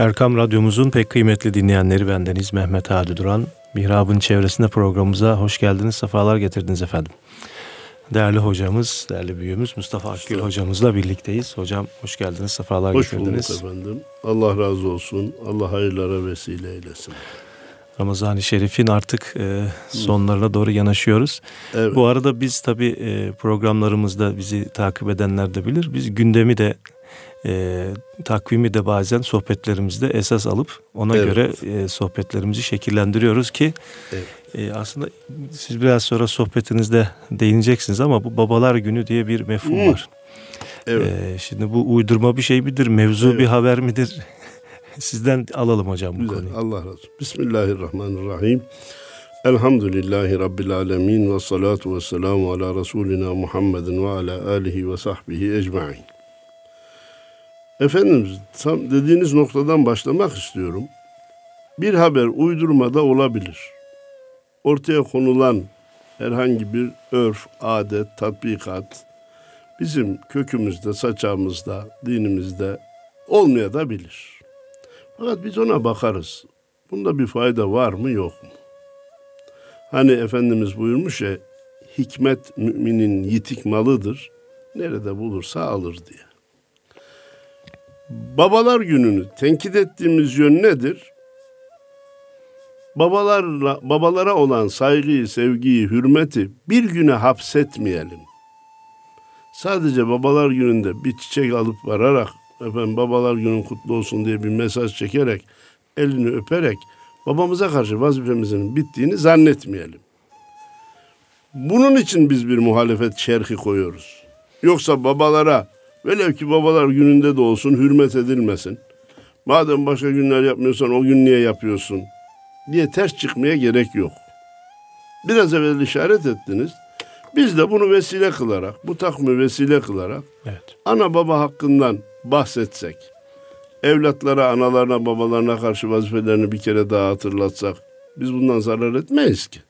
Erkam Radyomuzun pek kıymetli dinleyenleri bendeniz Mehmet Hadi Duran. Mihrab'ın çevresinde programımıza hoş geldiniz, sefalar getirdiniz efendim. Değerli hocamız, değerli büyüğümüz Mustafa Akgül hocamızla birlikteyiz. Hocam hoş geldiniz, sefalar hoş getirdiniz. Hoş bulduk efendim. Allah razı olsun. Allah hayırlara vesile eylesin. Ramazan-ı Şerif'in artık e, sonlarına doğru yanaşıyoruz. Evet. Bu arada biz tabii e, programlarımızda bizi takip edenler de bilir. Biz gündemi de e, takvimi de bazen sohbetlerimizde esas alıp ona evet. göre e, sohbetlerimizi şekillendiriyoruz ki evet. e, aslında siz biraz sonra sohbetinizde değineceksiniz ama bu babalar günü diye bir mefhum var. Evet. E, şimdi bu uydurma bir şey midir, mevzu evet. bir haber midir? Sizden alalım hocam bu Güzel. konuyu. Allah razı olsun. Bismillahirrahmanirrahim. Elhamdülillahi Rabbil alemin ve salatu ve selamu ala Resulina Muhammedin ve ala alihi ve sahbihi ecma'in. Efendim tam dediğiniz noktadan başlamak istiyorum. Bir haber uydurmada olabilir. Ortaya konulan herhangi bir örf, adet, tatbikat bizim kökümüzde, saçağımızda, dinimizde olmaya da. Fakat biz ona bakarız. Bunda bir fayda var mı yok mu? Hani Efendimiz buyurmuş ya, hikmet müminin yitik malıdır. Nerede bulursa alır diye. Babalar gününü tenkit ettiğimiz yön nedir? Babalarla, babalara olan saygıyı, sevgiyi, hürmeti bir güne hapsetmeyelim. Sadece babalar gününde bir çiçek alıp vararak, efendim babalar günün kutlu olsun diye bir mesaj çekerek, elini öperek babamıza karşı vazifemizin bittiğini zannetmeyelim. Bunun için biz bir muhalefet şerhi koyuyoruz. Yoksa babalara Velev ki babalar gününde de olsun hürmet edilmesin. Madem başka günler yapmıyorsan o gün niye yapıyorsun? diye ters çıkmaya gerek yok. Biraz evvel işaret ettiniz. Biz de bunu vesile kılarak, bu takımı vesile kılarak evet. ana baba hakkından bahsetsek, evlatlara, analarına, babalarına karşı vazifelerini bir kere daha hatırlatsak, biz bundan zarar etmeyiz ki.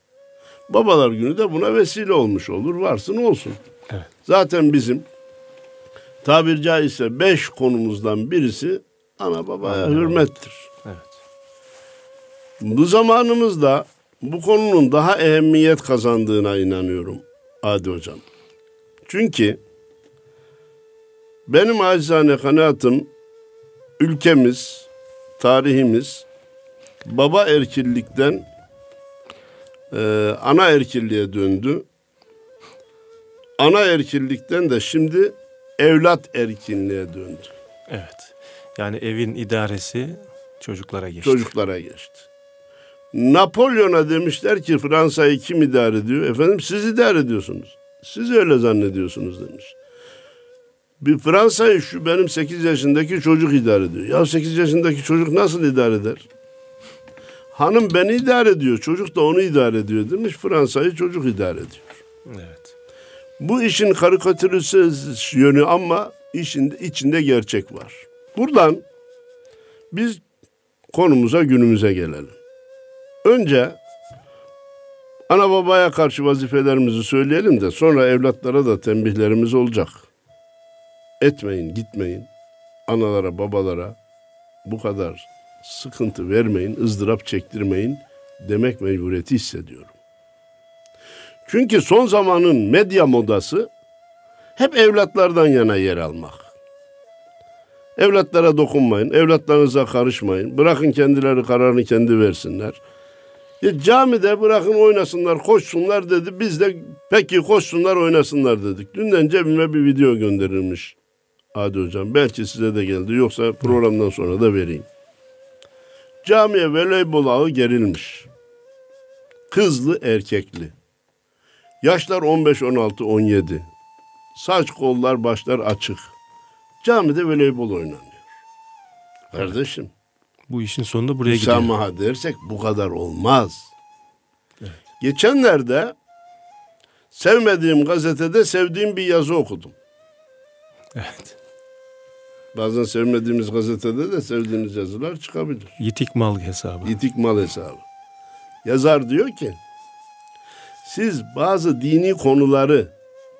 Babalar günü de buna vesile olmuş olur, varsın olsun. Evet. Zaten bizim tabir caizse beş konumuzdan birisi ana babaya ana hürmettir. Evet. Bu zamanımızda bu konunun daha ehemmiyet kazandığına inanıyorum Adi Hocam. Çünkü benim acizane kanaatim ülkemiz, tarihimiz baba erkillikten e, ana erkilliğe döndü. Ana erkillikten de şimdi evlat erkinliğe döndü. Evet. Yani evin idaresi çocuklara geçti. Çocuklara geçti. Napolyon'a demişler ki Fransa'yı kim idare ediyor? Efendim siz idare ediyorsunuz. Siz öyle zannediyorsunuz demiş. Bir Fransa'yı şu benim 8 yaşındaki çocuk idare ediyor. Ya 8 yaşındaki çocuk nasıl idare eder? Hanım beni idare ediyor. Çocuk da onu idare ediyor demiş. Fransa'yı çocuk idare ediyor. Evet. Bu işin karikatürize yönü ama işin içinde gerçek var. Buradan biz konumuza günümüze gelelim. Önce ana babaya karşı vazifelerimizi söyleyelim de sonra evlatlara da tembihlerimiz olacak. Etmeyin, gitmeyin. Analara, babalara bu kadar sıkıntı vermeyin, ızdırap çektirmeyin demek mecburiyeti hissediyorum. Çünkü son zamanın medya modası hep evlatlardan yana yer almak. Evlatlara dokunmayın, evlatlarınıza karışmayın. Bırakın kendileri kararını kendi versinler. Ya camide bırakın oynasınlar, koşsunlar dedi. Biz de peki koşsunlar, oynasınlar dedik. Dünden cebime bir video gönderilmiş. Hadi hocam belki size de geldi. Yoksa programdan sonra da vereyim. Camiye voleybol ağı gerilmiş. Kızlı erkekli. Yaşlar 15, 16, 17. Saç kollar başlar açık. Camide voleybol oynanıyor. Kardeşim. Bu işin sonunda buraya gidiyor. Müsamaha dersek bu kadar olmaz. Evet. Geçenlerde sevmediğim gazetede sevdiğim bir yazı okudum. Evet. Bazen sevmediğimiz gazetede de sevdiğimiz yazılar çıkabilir. Yitik mal hesabı. Yitik mal hesabı. Yazar diyor ki siz bazı dini konuları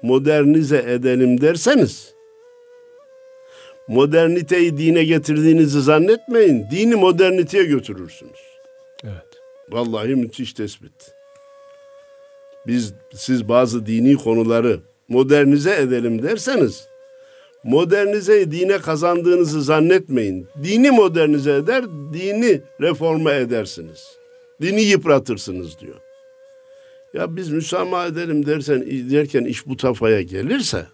modernize edelim derseniz moderniteyi dine getirdiğinizi zannetmeyin. Dini moderniteye götürürsünüz. Evet. Vallahi müthiş tespit. Biz siz bazı dini konuları modernize edelim derseniz modernizeyi dine kazandığınızı zannetmeyin. Dini modernize eder, dini reforme edersiniz. Dini yıpratırsınız diyor. Ya biz müsamaha edelim dersen derken iş bu tafaya gelirse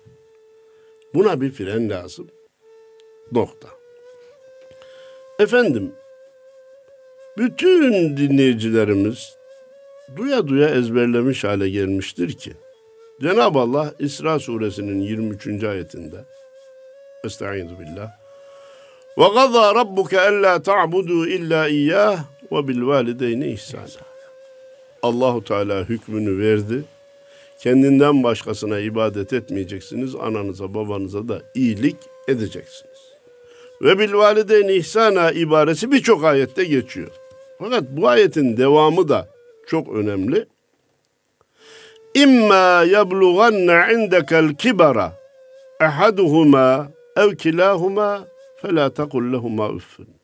buna bir fren lazım. Nokta. Efendim bütün dinleyicilerimiz duya duya ezberlemiş hale gelmiştir ki Cenab-ı Allah İsra suresinin 23. ayetinde Estaizu billah ellâ ta'budu illa iyyâh ve bil valideyni ihsâna. Allahu Teala hükmünü verdi. Kendinden başkasına ibadet etmeyeceksiniz. Ananıza babanıza da iyilik edeceksiniz. Ve bil valideyni ihsana ibaresi birçok ayette geçiyor. Fakat bu ayetin devamı da çok önemli. İmma yablughanna indekel kibara ahaduhuma ev kilahuma fela takul lehuma üffün.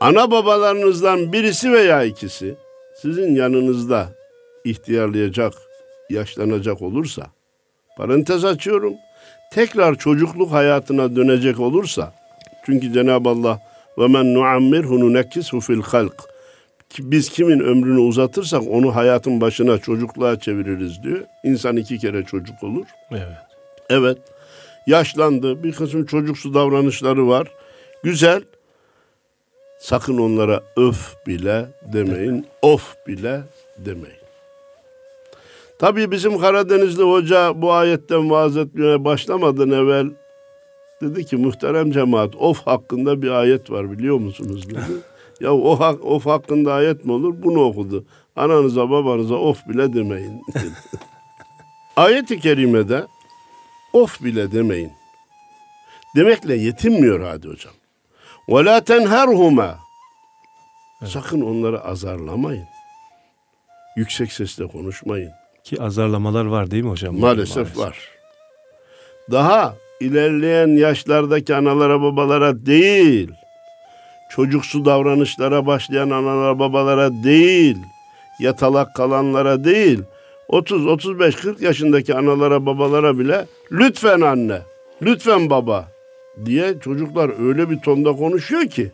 Ana babalarınızdan birisi veya ikisi sizin yanınızda ihtiyarlayacak, yaşlanacak olursa, parantez açıyorum, tekrar çocukluk hayatına dönecek olursa, çünkü Cenab-ı Allah ve men nuammirhu nunekkishu fil halk. Biz kimin ömrünü uzatırsak onu hayatın başına çocukluğa çeviririz diyor. İnsan iki kere çocuk olur. Evet. Evet. Yaşlandı. Bir kısım çocuksu davranışları var. Güzel. Sakın onlara öf bile demeyin. Of bile demeyin. Tabii bizim Karadenizli hoca bu ayetten vaaz etmeye başlamadan evvel dedi ki muhterem cemaat of hakkında bir ayet var biliyor musunuz dedi. ya o hak, of hakkında ayet mi olur? Bunu okudu. Ananıza babanıza of bile demeyin dedi. Ayet-i kerimede of bile demeyin. Demekle yetinmiyor hadi hocam. Ve la tenherhuma. Sakın onları azarlamayın. Yüksek sesle konuşmayın. Ki azarlamalar var değil mi hocam? Maalesef, Maalesef. var. Daha ilerleyen yaşlardaki analara babalara değil, çocuksu davranışlara başlayan analara babalara değil, yatalak kalanlara değil, 30, 35, 40 yaşındaki analara babalara bile lütfen anne, lütfen baba diye çocuklar öyle bir tonda konuşuyor ki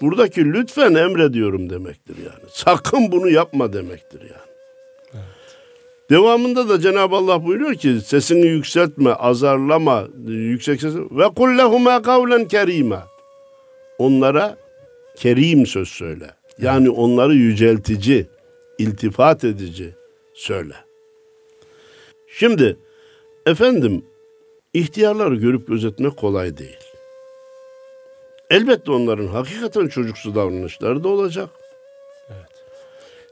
buradaki lütfen emrediyorum demektir yani. Sakın bunu yapma demektir yani. Devamında da Cenab-ı Allah buyuruyor ki sesini yükseltme, azarlama, yüksek sesle ve kullehuma kavlen kerime. Onlara kerim söz söyle. Yani onları yüceltici, iltifat edici söyle. Şimdi efendim ihtiyarları görüp gözetmek kolay değil. Elbette onların hakikaten çocuksu davranışları da olacak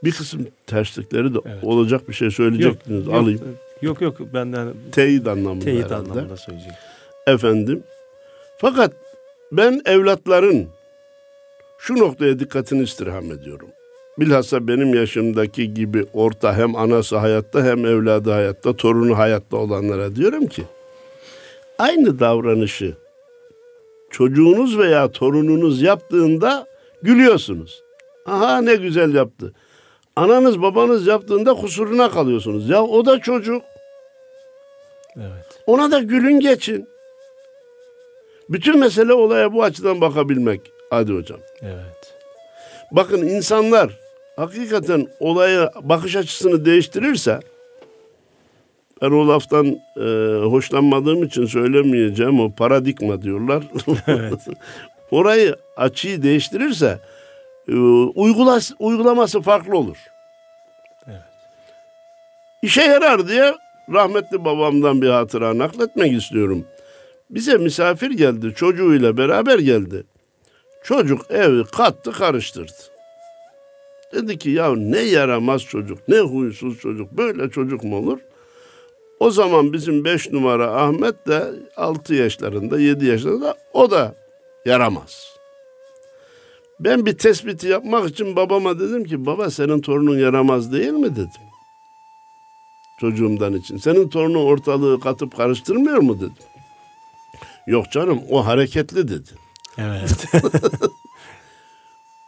bir kısım terslikleri de evet. olacak bir şey söyleyecektiniz. Yok, Alayım. Yok yok benden teyit anlamında teyit herhalde. anlamında söyleyecek. Efendim. Fakat ben evlatların şu noktaya dikkatini istirham ediyorum. Bilhassa benim yaşımdaki gibi orta hem anası hayatta hem evladı hayatta, torunu hayatta olanlara diyorum ki aynı davranışı çocuğunuz veya torununuz yaptığında gülüyorsunuz. Aha ne güzel yaptı. Ananız babanız yaptığında kusuruna kalıyorsunuz. Ya o da çocuk. Evet. Ona da gülün geçin. Bütün mesele olaya bu açıdan bakabilmek. Hadi hocam. Evet. Bakın insanlar hakikaten olaya bakış açısını değiştirirse ben o laftan e, hoşlanmadığım için söylemeyeceğim o paradigma diyorlar. Evet. Orayı açıyı değiştirirse e, uygulas, uygulaması farklı olur. Evet. İşe yarar diye rahmetli babamdan bir hatıra nakletmek istiyorum. Bize misafir geldi, çocuğuyla beraber geldi. Çocuk evi kattı karıştırdı. Dedi ki ya ne yaramaz çocuk, ne huysuz çocuk, böyle çocuk mu olur? O zaman bizim beş numara Ahmet de altı yaşlarında, yedi yaşlarında o da yaramaz. Ben bir tespiti yapmak için babama dedim ki baba senin torunun yaramaz değil mi dedim. Çocuğumdan için. Senin torunun ortalığı katıp karıştırmıyor mu dedim. Yok canım o hareketli dedi. Evet.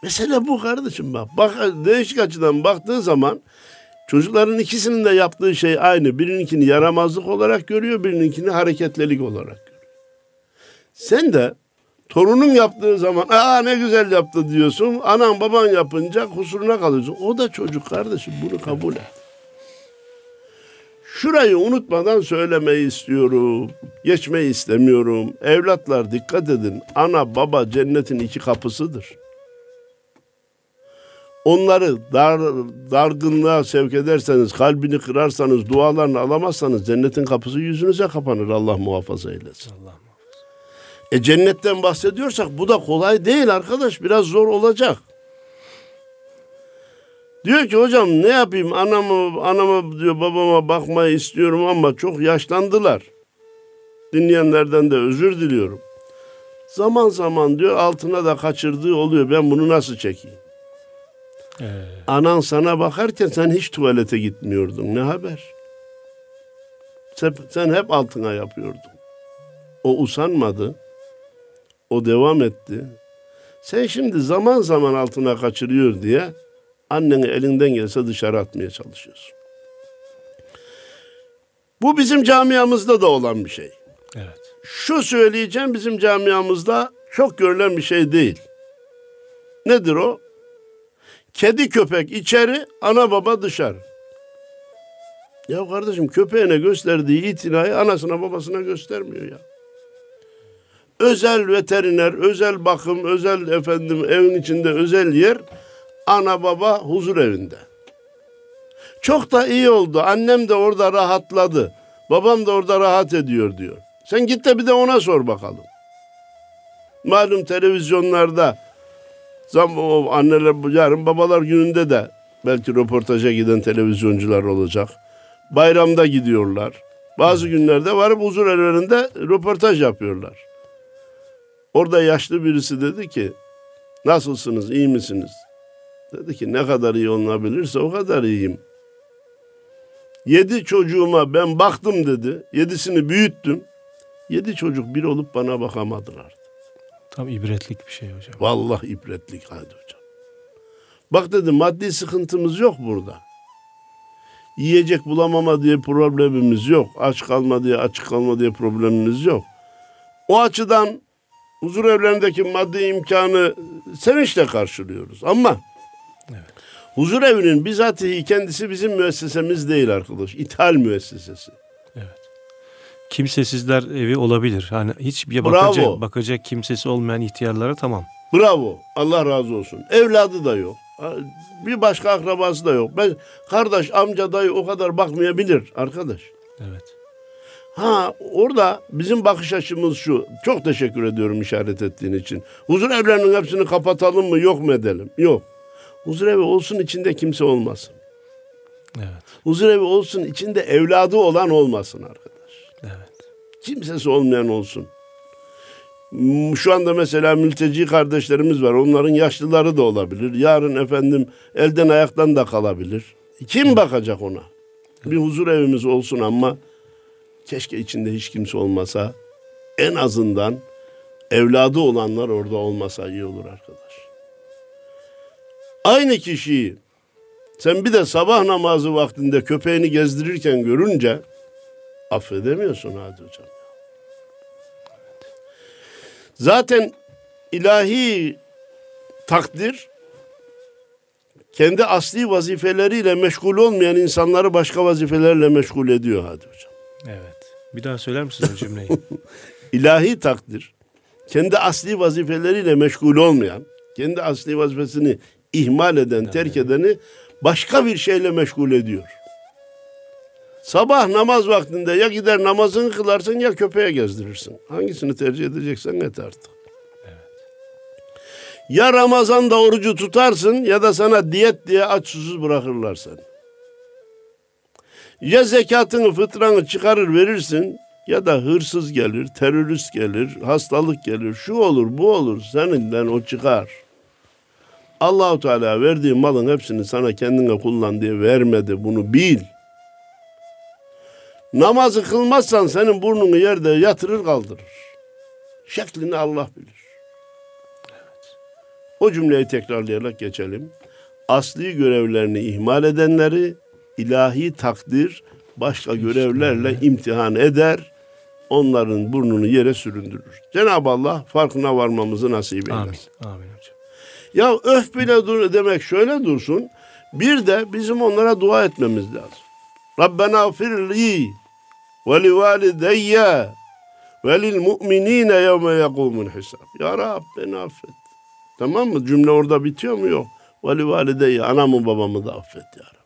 Mesele bu kardeşim bak. Bak değişik açıdan baktığın zaman çocukların ikisinin de yaptığı şey aynı. Birininkini yaramazlık olarak görüyor, birininkini hareketlilik olarak görüyor. Sen de torunun yaptığı zaman aa ne güzel yaptı diyorsun. Anan baban yapınca kusuruna kalıyorsun. O da çocuk kardeşim bunu kabul et. Şurayı unutmadan söylemeyi istiyorum. Geçmeyi istemiyorum. Evlatlar dikkat edin. Ana baba cennetin iki kapısıdır. Onları dar, dargınlığa sevk ederseniz, kalbini kırarsanız, dualarını alamazsanız cennetin kapısı yüzünüze kapanır. Allah muhafaza eylesin. Allah muhafaza. E cennetten bahsediyorsak bu da kolay değil arkadaş. Biraz zor olacak. Diyor ki hocam ne yapayım anamı anama diyor babama bakmayı istiyorum ama çok yaşlandılar. Dinleyenlerden de özür diliyorum. Zaman zaman diyor altına da kaçırdığı oluyor. Ben bunu nasıl çekeyim? Ee. Anan sana bakarken sen hiç tuvalete gitmiyordun. Ne haber? Sen, sen hep altına yapıyordun. O usanmadı. O devam etti. Sen şimdi zaman zaman altına kaçırıyor diye anneni elinden gelse dışarı atmaya çalışıyorsun. Bu bizim camiamızda da olan bir şey. Evet. Şu söyleyeceğim bizim camiamızda çok görülen bir şey değil. Nedir o? Kedi köpek içeri, ana baba dışarı. Ya kardeşim köpeğine gösterdiği itinayı anasına babasına göstermiyor ya. Özel veteriner, özel bakım, özel efendim evin içinde özel yer ana baba huzur evinde. Çok da iyi oldu. Annem de orada rahatladı. Babam da orada rahat ediyor diyor. Sen git de bir de ona sor bakalım. Malum televizyonlarda zam o anneler yarın babalar gününde de belki röportaja giden televizyoncular olacak. Bayramda gidiyorlar. Bazı günlerde varıp huzur evlerinde röportaj yapıyorlar. Orada yaşlı birisi dedi ki nasılsınız iyi misiniz? Dedi ki ne kadar iyi olunabilirse o kadar iyiyim. Yedi çocuğuma ben baktım dedi. Yedisini büyüttüm. Yedi çocuk bir olup bana bakamadılar. Tam ibretlik bir şey hocam. Vallahi ibretlik hadi hocam. Bak dedi maddi sıkıntımız yok burada. Yiyecek bulamama diye problemimiz yok. Aç kalma diye açık kalma diye problemimiz yok. O açıdan huzur evlerindeki maddi imkanı sevinçle karşılıyoruz. Ama Evet. Huzur evinin bizatihi kendisi bizim müessesemiz değil arkadaş. İthal müessesesi. Kimsesizler evi olabilir. Hani hiç bir bakacak, bakacak kimsesi olmayan ihtiyarlara tamam. Bravo. Allah razı olsun. Evladı da yok. Bir başka akrabası da yok. Ben kardeş, amca, dayı o kadar bakmayabilir arkadaş. Evet. Ha orada bizim bakış açımız şu. Çok teşekkür ediyorum işaret ettiğin için. Huzur evlerinin hepsini kapatalım mı yok mu edelim? Yok. Huzurevi olsun içinde kimse olmasın. Evet. Huzurevi olsun içinde evladı olan olmasın arkadaş. Evet. Kimsesi olmayan olsun. Şu anda mesela mülteci kardeşlerimiz var. Onların yaşlıları da olabilir. Yarın efendim elden ayaktan da kalabilir. Kim evet. bakacak ona? Bir huzur evimiz olsun ama keşke içinde hiç kimse olmasa. En azından evladı olanlar orada olmasa iyi olur arkadaş. Aynı kişiyi sen bir de sabah namazı vaktinde köpeğini gezdirirken görünce affedemiyorsun hadi hocam. Zaten ilahi takdir kendi asli vazifeleriyle meşgul olmayan insanları başka vazifelerle meşgul ediyor hadi hocam. Evet. Bir daha söyler misiniz o cümleyi? ilahi takdir kendi asli vazifeleriyle meşgul olmayan, kendi asli vazifesini ihmal eden, terk edeni başka bir şeyle meşgul ediyor. Sabah namaz vaktinde ya gider namazını kılarsın ya köpeğe gezdirirsin. Hangisini tercih edeceksen et artık. Ya Ramazan'da orucu tutarsın ya da sana diyet diye aç susuz bırakırlar seni. Ya zekatını fıtranı çıkarır verirsin ya da hırsız gelir, terörist gelir, hastalık gelir, şu olur bu olur seninden o çıkar. Allahu Teala verdiği malın hepsini sana kendine kullan diye vermedi. Bunu bil. Namazı kılmazsan senin burnunu yerde yatırır kaldırır. Şeklini Allah bilir. Evet. O cümleyi tekrarlayarak geçelim. Asli görevlerini ihmal edenleri ilahi takdir başka görevlerle imtihan eder. Onların burnunu yere süründürür. Cenab-ı Allah farkına varmamızı nasip eylesin. Amin. Amin hocam. Ya öf bile dur demek şöyle dursun. Bir de bizim onlara dua etmemiz lazım. Rabbena firli ve li valideyye ve lil mu'minine yevme Rab beni affet. Tamam mı? Cümle orada bitiyor mu? Yok. Ve anamı babamı da affet ya Rab.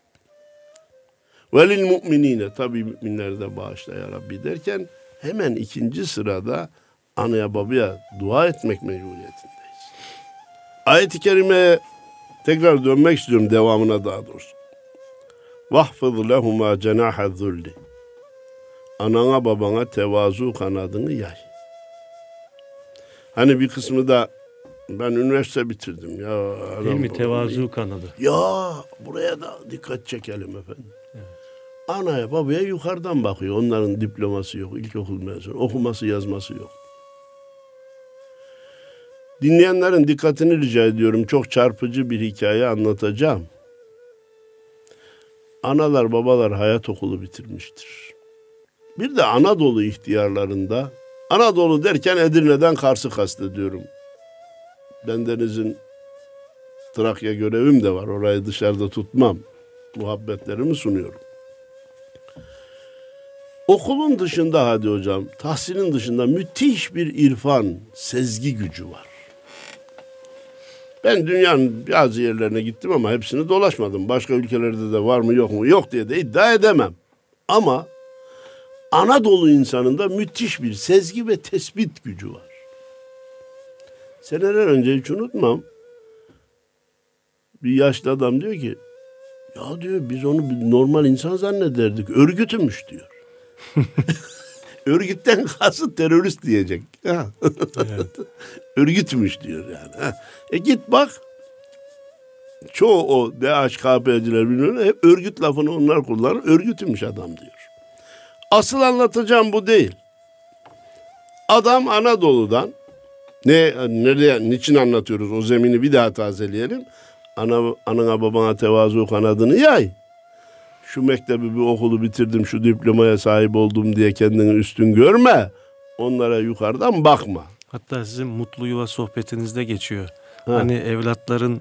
Ve lil mu'minine tabi müminleri de bağışla ya Rabbi derken hemen ikinci sırada anaya babaya dua etmek mecburiyetindeyiz. Ayet-i kerimeye tekrar dönmek istiyorum devamına daha doğrusu. Vahfız lehuma cenaha zulli. Anana babana tevazu kanadını yay. Hani bir kısmı da ben üniversite bitirdim ya. Değil mi? Tevazu kanadı. Ya buraya da dikkat çekelim efendim. Evet. Anaya babaya yukarıdan bakıyor. Onların diploması yok. İlkokul mezunu. Okuması yazması yok. Dinleyenlerin dikkatini rica ediyorum. Çok çarpıcı bir hikaye anlatacağım. Analar babalar hayat okulu bitirmiştir. Bir de Anadolu ihtiyarlarında Anadolu derken Edirne'den Kars'ı kastediyorum. Bendenizin Trakya görevim de var. Orayı dışarıda tutmam. Muhabbetlerimi sunuyorum. Okulun dışında hadi hocam, tahsilin dışında müthiş bir irfan, sezgi gücü var. Ben dünyanın bazı yerlerine gittim ama hepsini dolaşmadım. Başka ülkelerde de var mı yok mu? Yok diye de iddia edemem. Ama Anadolu insanında müthiş bir sezgi ve tespit gücü var. Seneler önce hiç unutmam. Bir yaşlı adam diyor ki ya diyor biz onu bir normal insan zannederdik. Örgütümüş diyor. Örgütten kasıt terörist diyecek. evet. Örgütmüş diyor yani. E git bak. Çoğu o DHKP'ciler bilmiyorum. Hep örgüt lafını onlar kullanır. Örgütümüş adam diyor. Asıl anlatacağım bu değil. Adam Anadolu'dan ne nereye niçin anlatıyoruz o zemini bir daha tazeleyelim. Ana anana babana tevazu kanadını yay şu mektebi bir okulu bitirdim, şu diplomaya sahip oldum diye kendini üstün görme. Onlara yukarıdan bakma. Hatta sizin mutlu yuva sohbetinizde geçiyor. Ha. Hani evlatların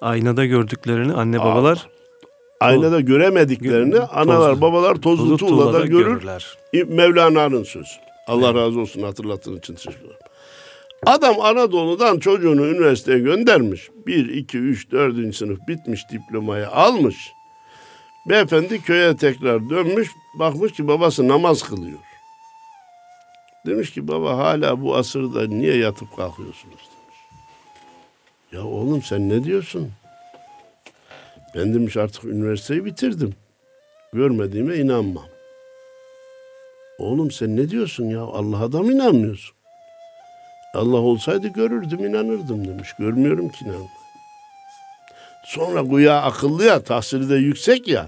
aynada gördüklerini anne babalar aynada göremediklerini gö- analar tozlu, babalar tozlu, tozlu tuğlada görür. Görürler. Mevlana'nın sözü. Allah evet. razı olsun hatırlattığın için teşekkür. Adam Anadolu'dan çocuğunu üniversiteye göndermiş. 1, 2, 3, 4. sınıf bitmiş diplomayı almış. Beyefendi köye tekrar dönmüş, bakmış ki babası namaz kılıyor. Demiş ki baba hala bu asırda niye yatıp kalkıyorsunuz demiş. Ya oğlum sen ne diyorsun? Ben demiş artık üniversiteyi bitirdim. Görmediğime inanmam. Oğlum sen ne diyorsun ya? Allah'a da mı inanmıyorsun? Allah olsaydı görürdüm, inanırdım demiş. Görmüyorum ki inanmam. Sonra güya akıllı ya, tahsili de yüksek ya.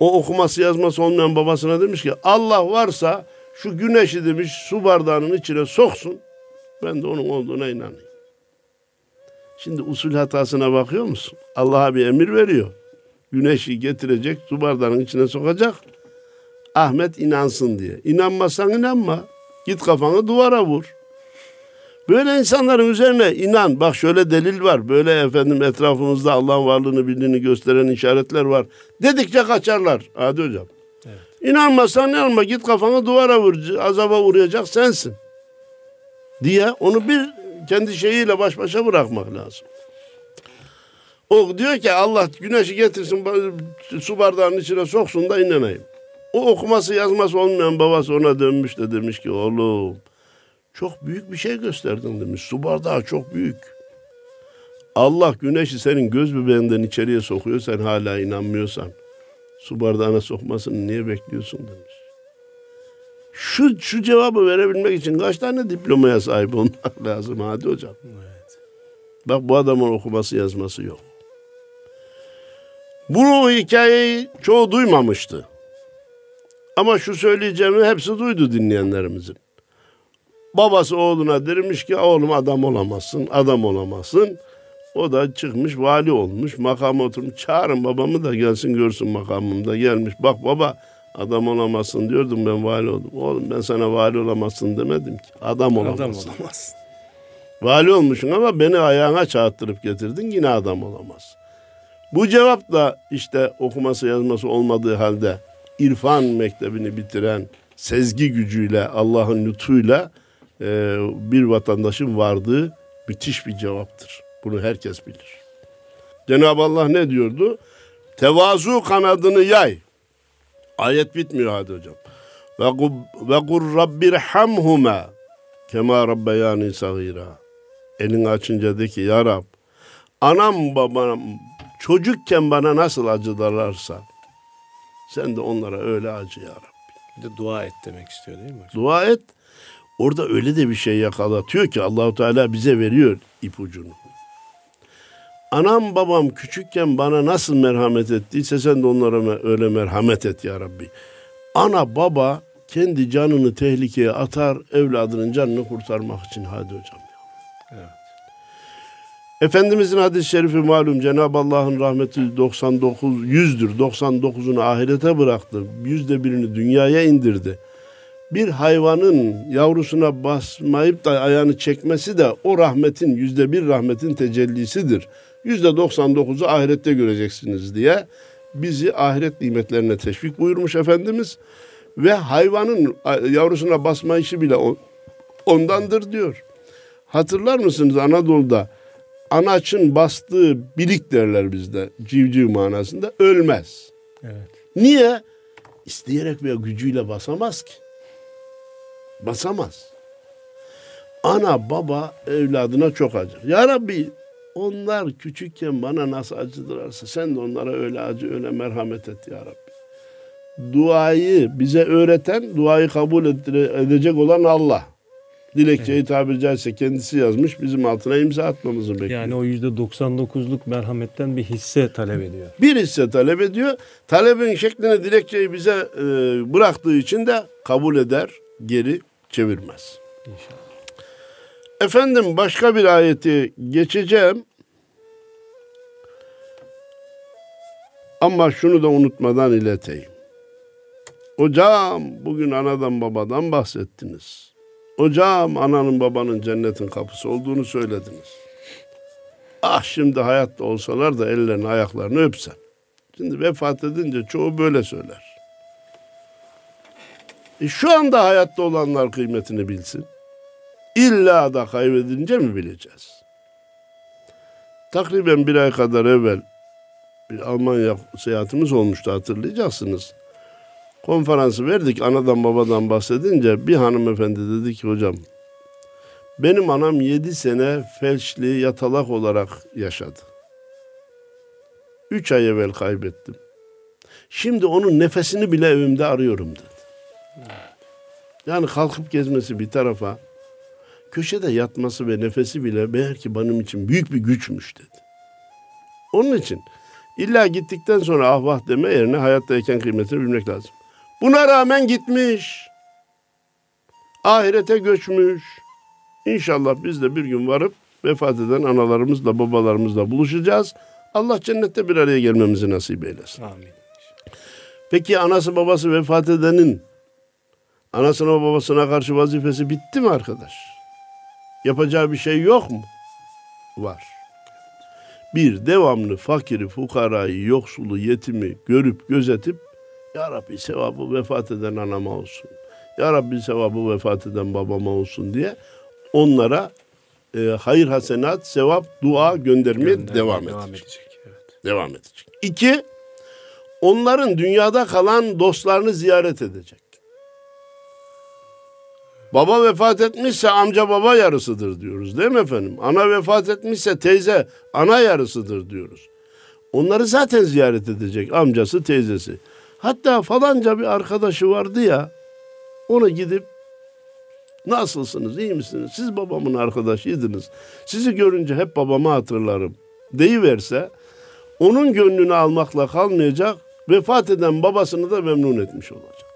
O okuması yazması olmayan babasına demiş ki Allah varsa şu güneşi demiş su bardağının içine soksun. Ben de onun olduğuna inanayım. Şimdi usul hatasına bakıyor musun? Allah'a bir emir veriyor. Güneşi getirecek, su bardağının içine sokacak. Ahmet inansın diye. İnanmazsan inanma. Git kafanı duvara vur. Böyle insanların üzerine inan. Bak şöyle delil var. Böyle efendim etrafımızda Allah'ın varlığını bildiğini gösteren işaretler var. Dedikçe kaçarlar. Hadi hocam. Evet. İnanmazsan inanma. Git kafanı duvara vur. Azaba uğrayacak sensin. Diye onu bir kendi şeyiyle baş başa bırakmak lazım. O diyor ki Allah güneşi getirsin su bardağının içine soksun da inanayım. O okuması yazması olmayan babası ona dönmüş de demiş ki oğlum çok büyük bir şey gösterdin demiş. Su bardağı çok büyük. Allah güneşi senin göz bebeğinden içeriye sokuyor sen hala inanmıyorsan. Su bardağına sokmasını niye bekliyorsun demiş. Şu, şu cevabı verebilmek için kaç tane diplomaya sahip olmak lazım hadi hocam. Evet. Bak bu adamın okuması yazması yok. Bu hikayeyi çoğu duymamıştı. Ama şu söyleyeceğimi hepsi duydu dinleyenlerimizin. Babası oğluna demiş ki oğlum adam olamazsın, adam olamazsın. O da çıkmış vali olmuş, makama oturmuş. Çağırın babamı da gelsin görsün makamımda. Gelmiş bak baba adam olamazsın diyordum ben vali oldum. Oğlum ben sana vali olamazsın demedim ki. Adam olamazsın. Adam olamazsın. Vali olmuşsun ama beni ayağına çağırttırıp getirdin yine adam olamaz. Bu cevap da işte okuması yazması olmadığı halde irfan mektebini bitiren sezgi gücüyle Allah'ın lütfuyla e, bir vatandaşın vardığı müthiş bir cevaptır. Bunu herkes bilir. Cenab-ı Allah ne diyordu? Tevazu kanadını yay. Ayet bitmiyor hadi hocam. Ve kur rabbirhamhuma kema rabbeyani sagira. Elini açınca de ki ya Rab anam babam çocukken bana nasıl acıdarlarsa sen de onlara öyle acı ya Rabbi. Bir de dua et demek istiyor değil mi hocam? Dua et. Orada öyle de bir şey yakalatıyor ki Allahu Teala bize veriyor ipucunu. Anam babam küçükken bana nasıl merhamet ettiyse sen de onlara öyle merhamet et ya Rabbi. Ana baba kendi canını tehlikeye atar evladının canını kurtarmak için hadi hocam. Evet. Efendimizin hadis-i şerifi malum Cenab-ı Allah'ın rahmeti 99 yüzdür. 99'unu ahirete bıraktı. Yüzde birini dünyaya indirdi. Bir hayvanın yavrusuna basmayıp da ayağını çekmesi de o rahmetin yüzde bir rahmetin tecellisidir. Yüzde 99'u ahirette göreceksiniz diye bizi ahiret nimetlerine teşvik buyurmuş Efendimiz. Ve hayvanın yavrusuna basma işi bile ondandır diyor. Hatırlar mısınız Anadolu'da anaçın bastığı bilik derler bizde civciv manasında ölmez. Evet. Niye? İsteyerek veya gücüyle basamaz ki. Basamaz. Ana baba evladına çok acır. Ya Rabbi onlar küçükken bana nasıl acıdırarsa sen de onlara öyle acı öyle merhamet et ya Rabbi. Duayı bize öğreten, duayı kabul edecek olan Allah. Dilekçeyi evet. tabiri caizse kendisi yazmış. Bizim altına imza atmamızı bekliyor. Yani o yüzde 99'luk merhametten bir hisse talep ediyor. Bir hisse talep ediyor. Talebin şeklini dilekçeyi bize e, bıraktığı için de kabul eder, geri çevirmez. İnşallah. Efendim başka bir ayeti geçeceğim. Ama şunu da unutmadan ileteyim. Hocam bugün anadan babadan bahsettiniz. Hocam ananın babanın cennetin kapısı olduğunu söylediniz. Ah şimdi hayatta olsalar da ellerini ayaklarını öpsen. Şimdi vefat edince çoğu böyle söyler. E şu anda hayatta olanlar kıymetini bilsin. İlla da kaybedince mi bileceğiz? Takriben bir ay kadar evvel bir Almanya seyahatimiz olmuştu hatırlayacaksınız konferansı verdik anadan babadan bahsedince bir hanımefendi dedi ki hocam benim anam yedi sene felçli yatalak olarak yaşadı. Üç ay evvel kaybettim. Şimdi onun nefesini bile evimde arıyorum dedi. Yani kalkıp gezmesi bir tarafa, köşede yatması ve nefesi bile belki benim için büyük bir güçmüş dedi. Onun için illa gittikten sonra ah vah deme yerine hayattayken kıymetini bilmek lazım. Buna rağmen gitmiş. Ahirete göçmüş. İnşallah biz de bir gün varıp vefat eden analarımızla babalarımızla buluşacağız. Allah cennette bir araya gelmemizi nasip eylesin. Amin. Peki anası babası vefat edenin anasına babasına karşı vazifesi bitti mi arkadaş? Yapacağı bir şey yok mu? Var. Bir, devamlı fakiri, fukarayı, yoksulu, yetimi görüp gözetip ya Rabbi sevabı vefat eden anama olsun. Ya Rabbi sevabı vefat eden babama olsun diye onlara e, hayır hasenat, sevap, dua göndermeye Göndermeye devam, devam edecek. edecek evet. Devam edecek. İki, onların dünyada kalan dostlarını ziyaret edecek. Baba vefat etmişse amca baba yarısıdır diyoruz değil mi efendim? Ana vefat etmişse teyze ana yarısıdır diyoruz. Onları zaten ziyaret edecek amcası teyzesi. Hatta falanca bir arkadaşı vardı ya, ona gidip nasılsınız, iyi misiniz? Siz babamın arkadaşıydınız. Sizi görünce hep babamı hatırlarım deyiverse, onun gönlünü almakla kalmayacak, vefat eden babasını da memnun etmiş olacak.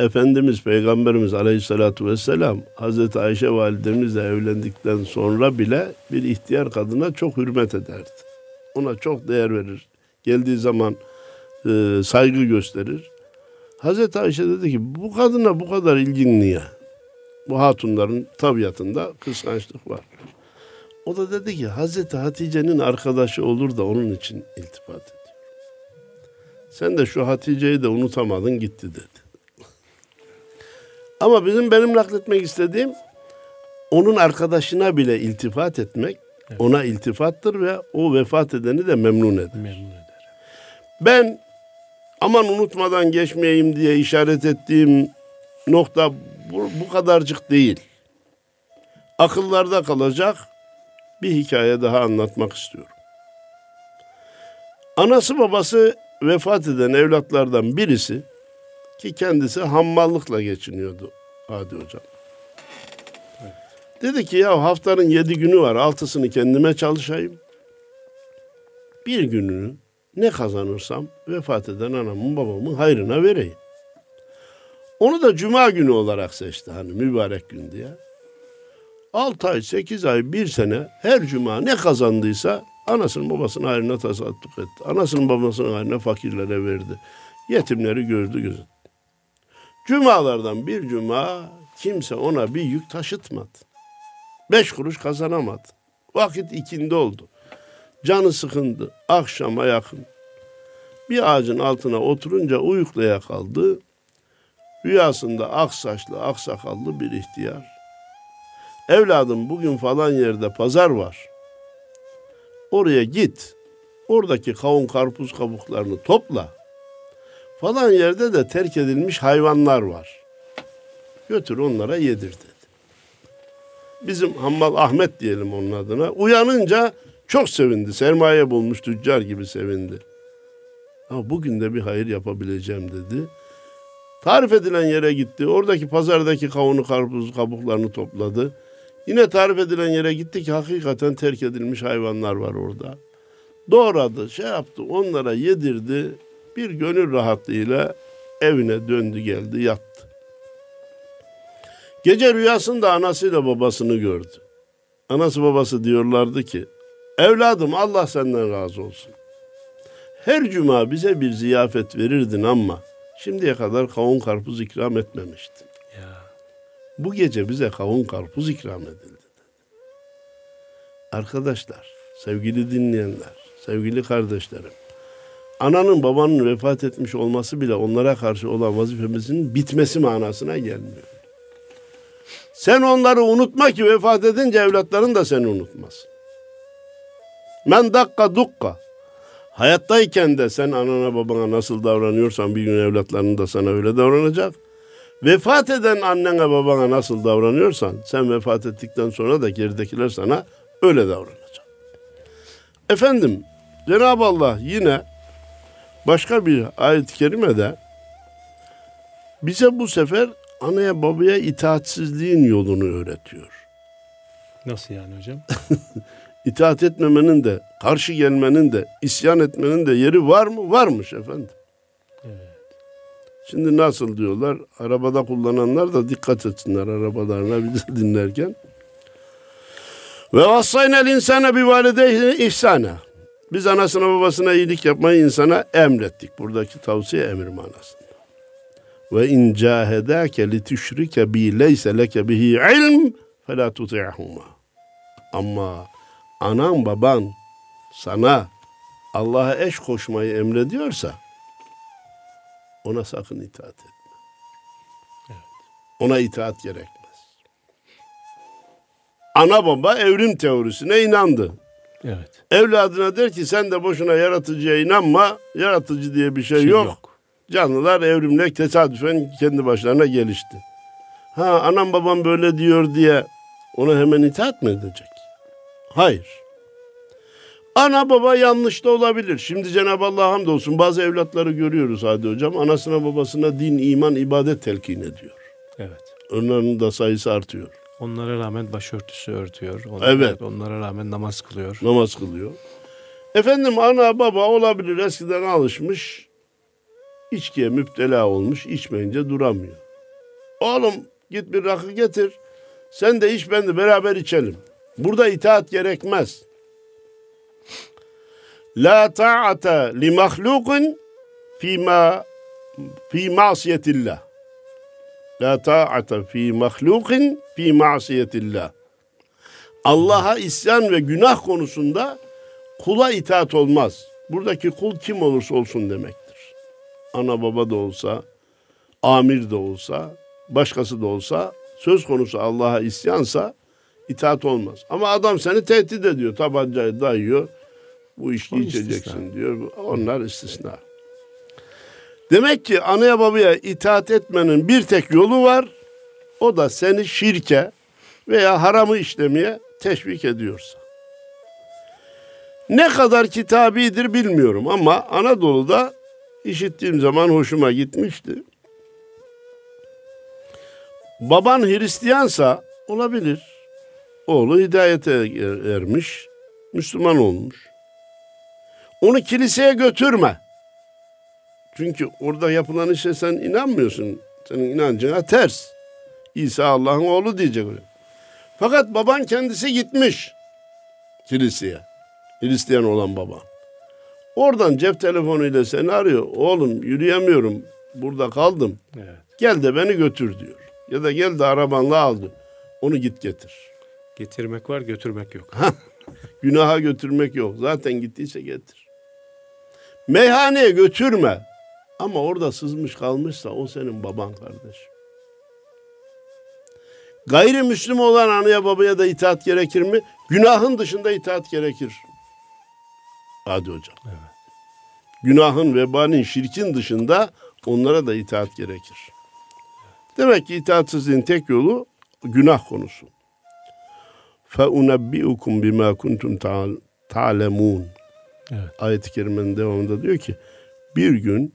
Efendimiz Peygamberimiz Aleyhisselatü Vesselam Hazreti Ayşe validemizle evlendikten sonra bile bir ihtiyar kadına çok hürmet ederdi. Ona çok değer verir. Geldiği zaman e, saygı gösterir. Hazreti Ayşe dedi ki bu kadına bu kadar ilgin niye? Bu hatunların tabiatında kıskançlık var. O da dedi ki Hazreti Hatice'nin arkadaşı olur da onun için iltifat ediyor. Sen de şu Hatice'yi de unutamadın gitti dedi. Ama bizim benim nakletmek istediğim onun arkadaşına bile iltifat etmek evet. ona iltifattır ve o vefat edeni de memnun eder. Memnun eder. Ben aman unutmadan geçmeyeyim diye işaret ettiğim nokta bu, bu kadarcık değil. Akıllarda kalacak bir hikaye daha anlatmak istiyorum. Anası babası vefat eden evlatlardan birisi ki kendisi hammallıkla geçiniyordu Hadi Hocam. Dedi ki ya haftanın yedi günü var altısını kendime çalışayım. Bir gününü ne kazanırsam vefat eden anamın babamın hayrına vereyim. Onu da cuma günü olarak seçti hani mübarek gün diye. 6 ay, 8 ay, bir sene her cuma ne kazandıysa anasının babasının hayrına tasadduk etti. Anasının babasının hayrına fakirlere verdi. Yetimleri gördü gözü. Cumalardan bir cuma kimse ona bir yük taşıtmadı. Beş kuruş kazanamadı. Vakit ikindi oldu. Canı sıkındı. Akşama yakın. Bir ağacın altına oturunca uyuklaya kaldı. Rüyasında ak saçlı, ak sakallı bir ihtiyar. Evladım bugün falan yerde pazar var. Oraya git. Oradaki kavun karpuz kabuklarını topla. Falan yerde de terk edilmiş hayvanlar var. Götür onlara yedir dedi. Bizim Hammal Ahmet diyelim onun adına. Uyanınca çok sevindi. Sermaye bulmuş tüccar gibi sevindi. Ama bugün de bir hayır yapabileceğim dedi. Tarif edilen yere gitti. Oradaki pazardaki kavunu karpuz kabuklarını topladı. Yine tarif edilen yere gitti ki hakikaten terk edilmiş hayvanlar var orada. Doğradı, şey yaptı, onlara yedirdi. Bir gönül rahatlığıyla evine döndü geldi, yattı. Gece rüyasında anasıyla babasını gördü. Anası babası diyorlardı ki, evladım Allah senden razı olsun. Her cuma bize bir ziyafet verirdin ama şimdiye kadar kavun karpuz ikram etmemiştin. Ya. Bu gece bize kavun karpuz ikram edildi. Arkadaşlar, sevgili dinleyenler, sevgili kardeşlerim, ananın babanın vefat etmiş olması bile onlara karşı olan vazifemizin bitmesi manasına gelmiyor. Sen onları unutma ki vefat edince evlatların da seni unutmaz. Men dakka dukka. Hayattayken de sen anana babana nasıl davranıyorsan bir gün evlatların da sana öyle davranacak. Vefat eden annene babana nasıl davranıyorsan sen vefat ettikten sonra da geridekiler sana öyle davranacak. Efendim Cenab-ı Allah yine başka bir ayet-i kerimede bize bu sefer anaya babaya itaatsizliğin yolunu öğretiyor. Nasıl yani hocam? İtaat etmemenin de, karşı gelmenin de, isyan etmenin de yeri var mı? Varmış efendim. Evet. Şimdi nasıl diyorlar? Arabada kullananlar da dikkat etsinler arabalarına bizi dinlerken. Ve vassaynel insana bi valideyhi ihsana. Biz anasına babasına iyilik yapmayı insana emrettik. Buradaki tavsiye emir manasında. Ve in cahedake li tüşrike bi leyse leke bihi ilm fe la tuti'huma. Ama anan baban sana Allah'a eş koşmayı emrediyorsa ona sakın itaat etme. Evet. Ona itaat gerekmez. Ana baba evrim teorisine inandı. Evet. Evladına der ki sen de boşuna yaratıcıya inanma. Yaratıcı diye bir şey, şey yok. yok. Canlılar evrimle tesadüfen kendi başlarına gelişti. Ha anam babam böyle diyor diye ona hemen itaat mı edecek? Hayır. Ana baba yanlış da olabilir. Şimdi Cenab-ı Allah hamdolsun bazı evlatları görüyoruz Hadi Hocam. Anasına babasına din, iman, ibadet telkin ediyor. Evet. Onların da sayısı artıyor. Onlara rağmen başörtüsü örtüyor. Onlara, evet. Onlara rağmen namaz kılıyor. Namaz kılıyor. Efendim ana baba olabilir eskiden alışmış. içkiye müptela olmuş. içmeyince duramıyor. Oğlum git bir rakı getir. Sen de iç ben de beraber içelim. Burada itaat gerekmez. La ta'ata li mahlukun fima fi masiyetillah. La ta'ata fi mahlukun fi masiyetillah. Allah'a isyan ve günah konusunda kula itaat olmaz. Buradaki kul kim olursa olsun demektir. Ana baba da olsa, amir de olsa, başkası da olsa söz konusu Allah'a isyansa itaat olmaz. Ama adam seni tehdit ediyor, tabancayı dayıyor. Bu o içeceksin istisna. diyor. Onlar istisna. Demek ki anaya babaya itaat etmenin bir tek yolu var. O da seni şirke veya haramı işlemeye teşvik ediyorsa. Ne kadar kitabidir bilmiyorum ama Anadolu'da işittiğim zaman hoşuma gitmişti. Baban Hristiyansa olabilir. Oğlu hidayete er, ermiş, Müslüman olmuş. Onu kiliseye götürme. Çünkü orada yapılan işe sen inanmıyorsun. Senin inancına ters. İsa Allah'ın oğlu diyecek. Fakat baban kendisi gitmiş kiliseye. Hristiyan olan baban. Oradan cep telefonuyla seni arıyor. Oğlum yürüyemiyorum. Burada kaldım. Evet. Gel de beni götür diyor. Ya da gel de arabanla aldı. Onu git getir. Getirmek var götürmek yok. Günaha götürmek yok. Zaten gittiyse getir. Meyhaneye götürme. Ama orada sızmış kalmışsa o senin baban kardeş. Gayrimüslim olan anaya babaya da itaat gerekir mi? Günahın dışında itaat gerekir. Hadi hocam. Evet. Günahın, vebanın, şirkin dışında onlara da itaat gerekir. Demek ki itaatsizliğin tek yolu günah konusu. فَاُنَبِّئُكُمْ بِمَا كُنْتُمْ تَعْلَمُونَ evet. Ayet-i kerimenin devamında diyor ki bir gün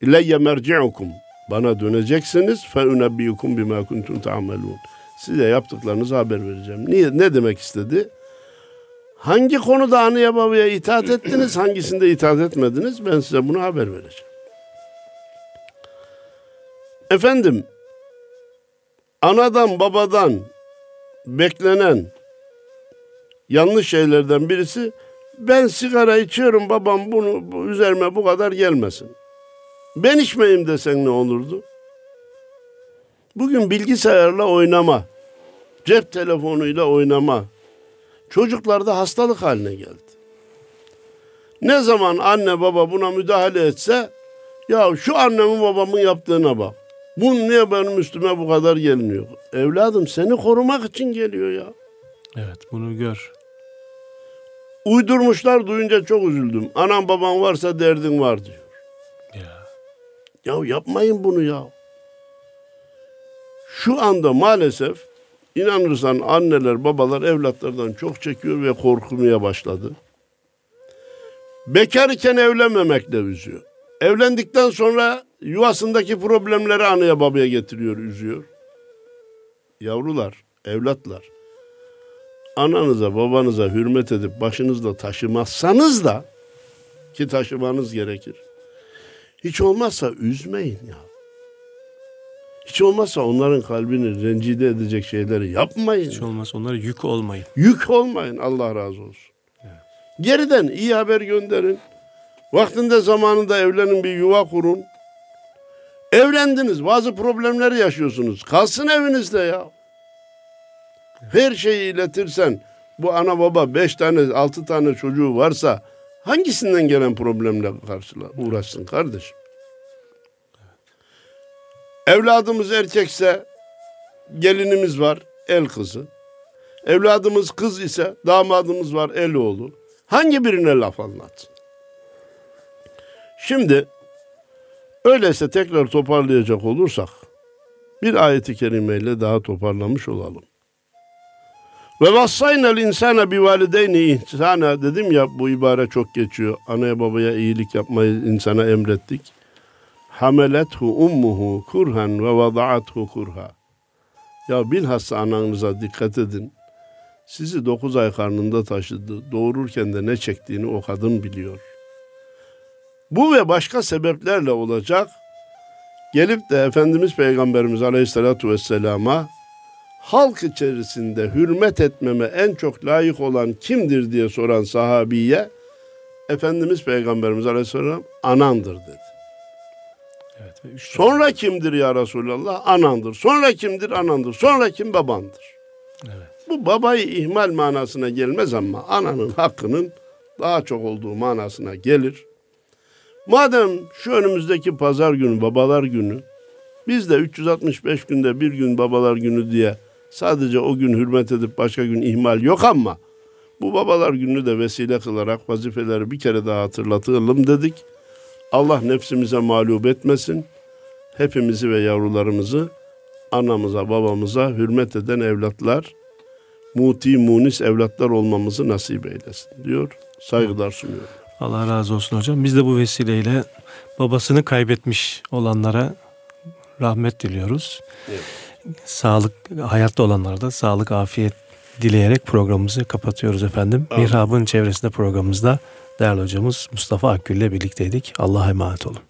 İleyye merci'ukum bana döneceksiniz fe unebbiukum bima kuntum ta'melun. Size yaptıklarınızı haber vereceğim. Niye ne demek istedi? Hangi konuda anıya babaya itaat ettiniz, hangisinde itaat etmediniz? Ben size bunu haber vereceğim. Efendim, anadan babadan beklenen yanlış şeylerden birisi ben sigara içiyorum babam bunu bu, üzerime bu kadar gelmesin. Ben içmeyeyim desen ne olurdu? Bugün bilgisayarla oynama, cep telefonuyla oynama, çocuklarda hastalık haline geldi. Ne zaman anne baba buna müdahale etse, ya şu annemin babamın yaptığına bak. Bu niye benim üstüme bu kadar gelmiyor? Evladım seni korumak için geliyor ya. Evet bunu gör. Uydurmuşlar duyunca çok üzüldüm. Anam baban varsa derdin var diyor. Ya yapmayın bunu ya. Şu anda maalesef inanırsan anneler babalar evlatlardan çok çekiyor ve korkmaya başladı. Bekar iken evlenmemekle üzüyor. Evlendikten sonra yuvasındaki problemleri anaya babaya getiriyor, üzüyor. Yavrular, evlatlar, ananıza babanıza hürmet edip başınızda taşımazsanız da ki taşımanız gerekir hiç olmazsa üzmeyin ya. Hiç olmazsa onların kalbini rencide edecek şeyleri yapmayın. Hiç olmazsa onlara yük olmayın. Yük olmayın Allah razı olsun. Evet. Geriden iyi haber gönderin. Vaktinde zamanında evlenin bir yuva kurun. Evlendiniz bazı problemleri yaşıyorsunuz. Kalsın evinizde ya. Her şeyi iletirsen bu ana baba beş tane altı tane çocuğu varsa Hangisinden gelen problemle karşıla uğraşsın kardeşim? Evladımız erkekse gelinimiz var, el kızı. Evladımız kız ise damadımız var, el oğlu. Hangi birine laf anlatsın? Şimdi öyleyse tekrar toparlayacak olursak bir ayeti kerimeyle daha toparlamış olalım. Ve vassaynel insana bi valideyni ihsana dedim ya bu ibare çok geçiyor. Anaya babaya iyilik yapmayı insana emrettik. Hamelethu ummuhu kurhan ve vada'athu kurha. Ya bilhassa ananıza dikkat edin. Sizi dokuz ay karnında taşıdı. Doğururken de ne çektiğini o kadın biliyor. Bu ve başka sebeplerle olacak gelip de Efendimiz Peygamberimiz Aleyhisselatü Vesselam'a halk içerisinde hürmet etmeme en çok layık olan kimdir diye soran sahabiye Efendimiz Peygamberimiz Aleyhisselam anandır dedi. Evet, ve üç Sonra kimdir ya Resulallah? Anandır. Sonra kimdir? Anandır. Sonra kim? Babandır. Evet. Bu babayı ihmal manasına gelmez ama ananın hakkının daha çok olduğu manasına gelir. Madem şu önümüzdeki pazar günü babalar günü biz de 365 günde bir gün babalar günü diye sadece o gün hürmet edip başka gün ihmal yok ama bu babalar gününü de vesile kılarak vazifeleri bir kere daha hatırlatalım dedik. Allah nefsimize mağlup etmesin. Hepimizi ve yavrularımızı anamıza babamıza hürmet eden evlatlar, muti munis evlatlar olmamızı nasip eylesin diyor. Saygılar sunuyorum. Allah razı olsun hocam. Biz de bu vesileyle babasını kaybetmiş olanlara rahmet diliyoruz. Evet. Sağlık, hayatta olanlara da sağlık, afiyet dileyerek programımızı kapatıyoruz efendim. Amin. Mihrab'ın çevresinde programımızda değerli hocamız Mustafa Akgül ile birlikteydik. Allah'a emanet olun.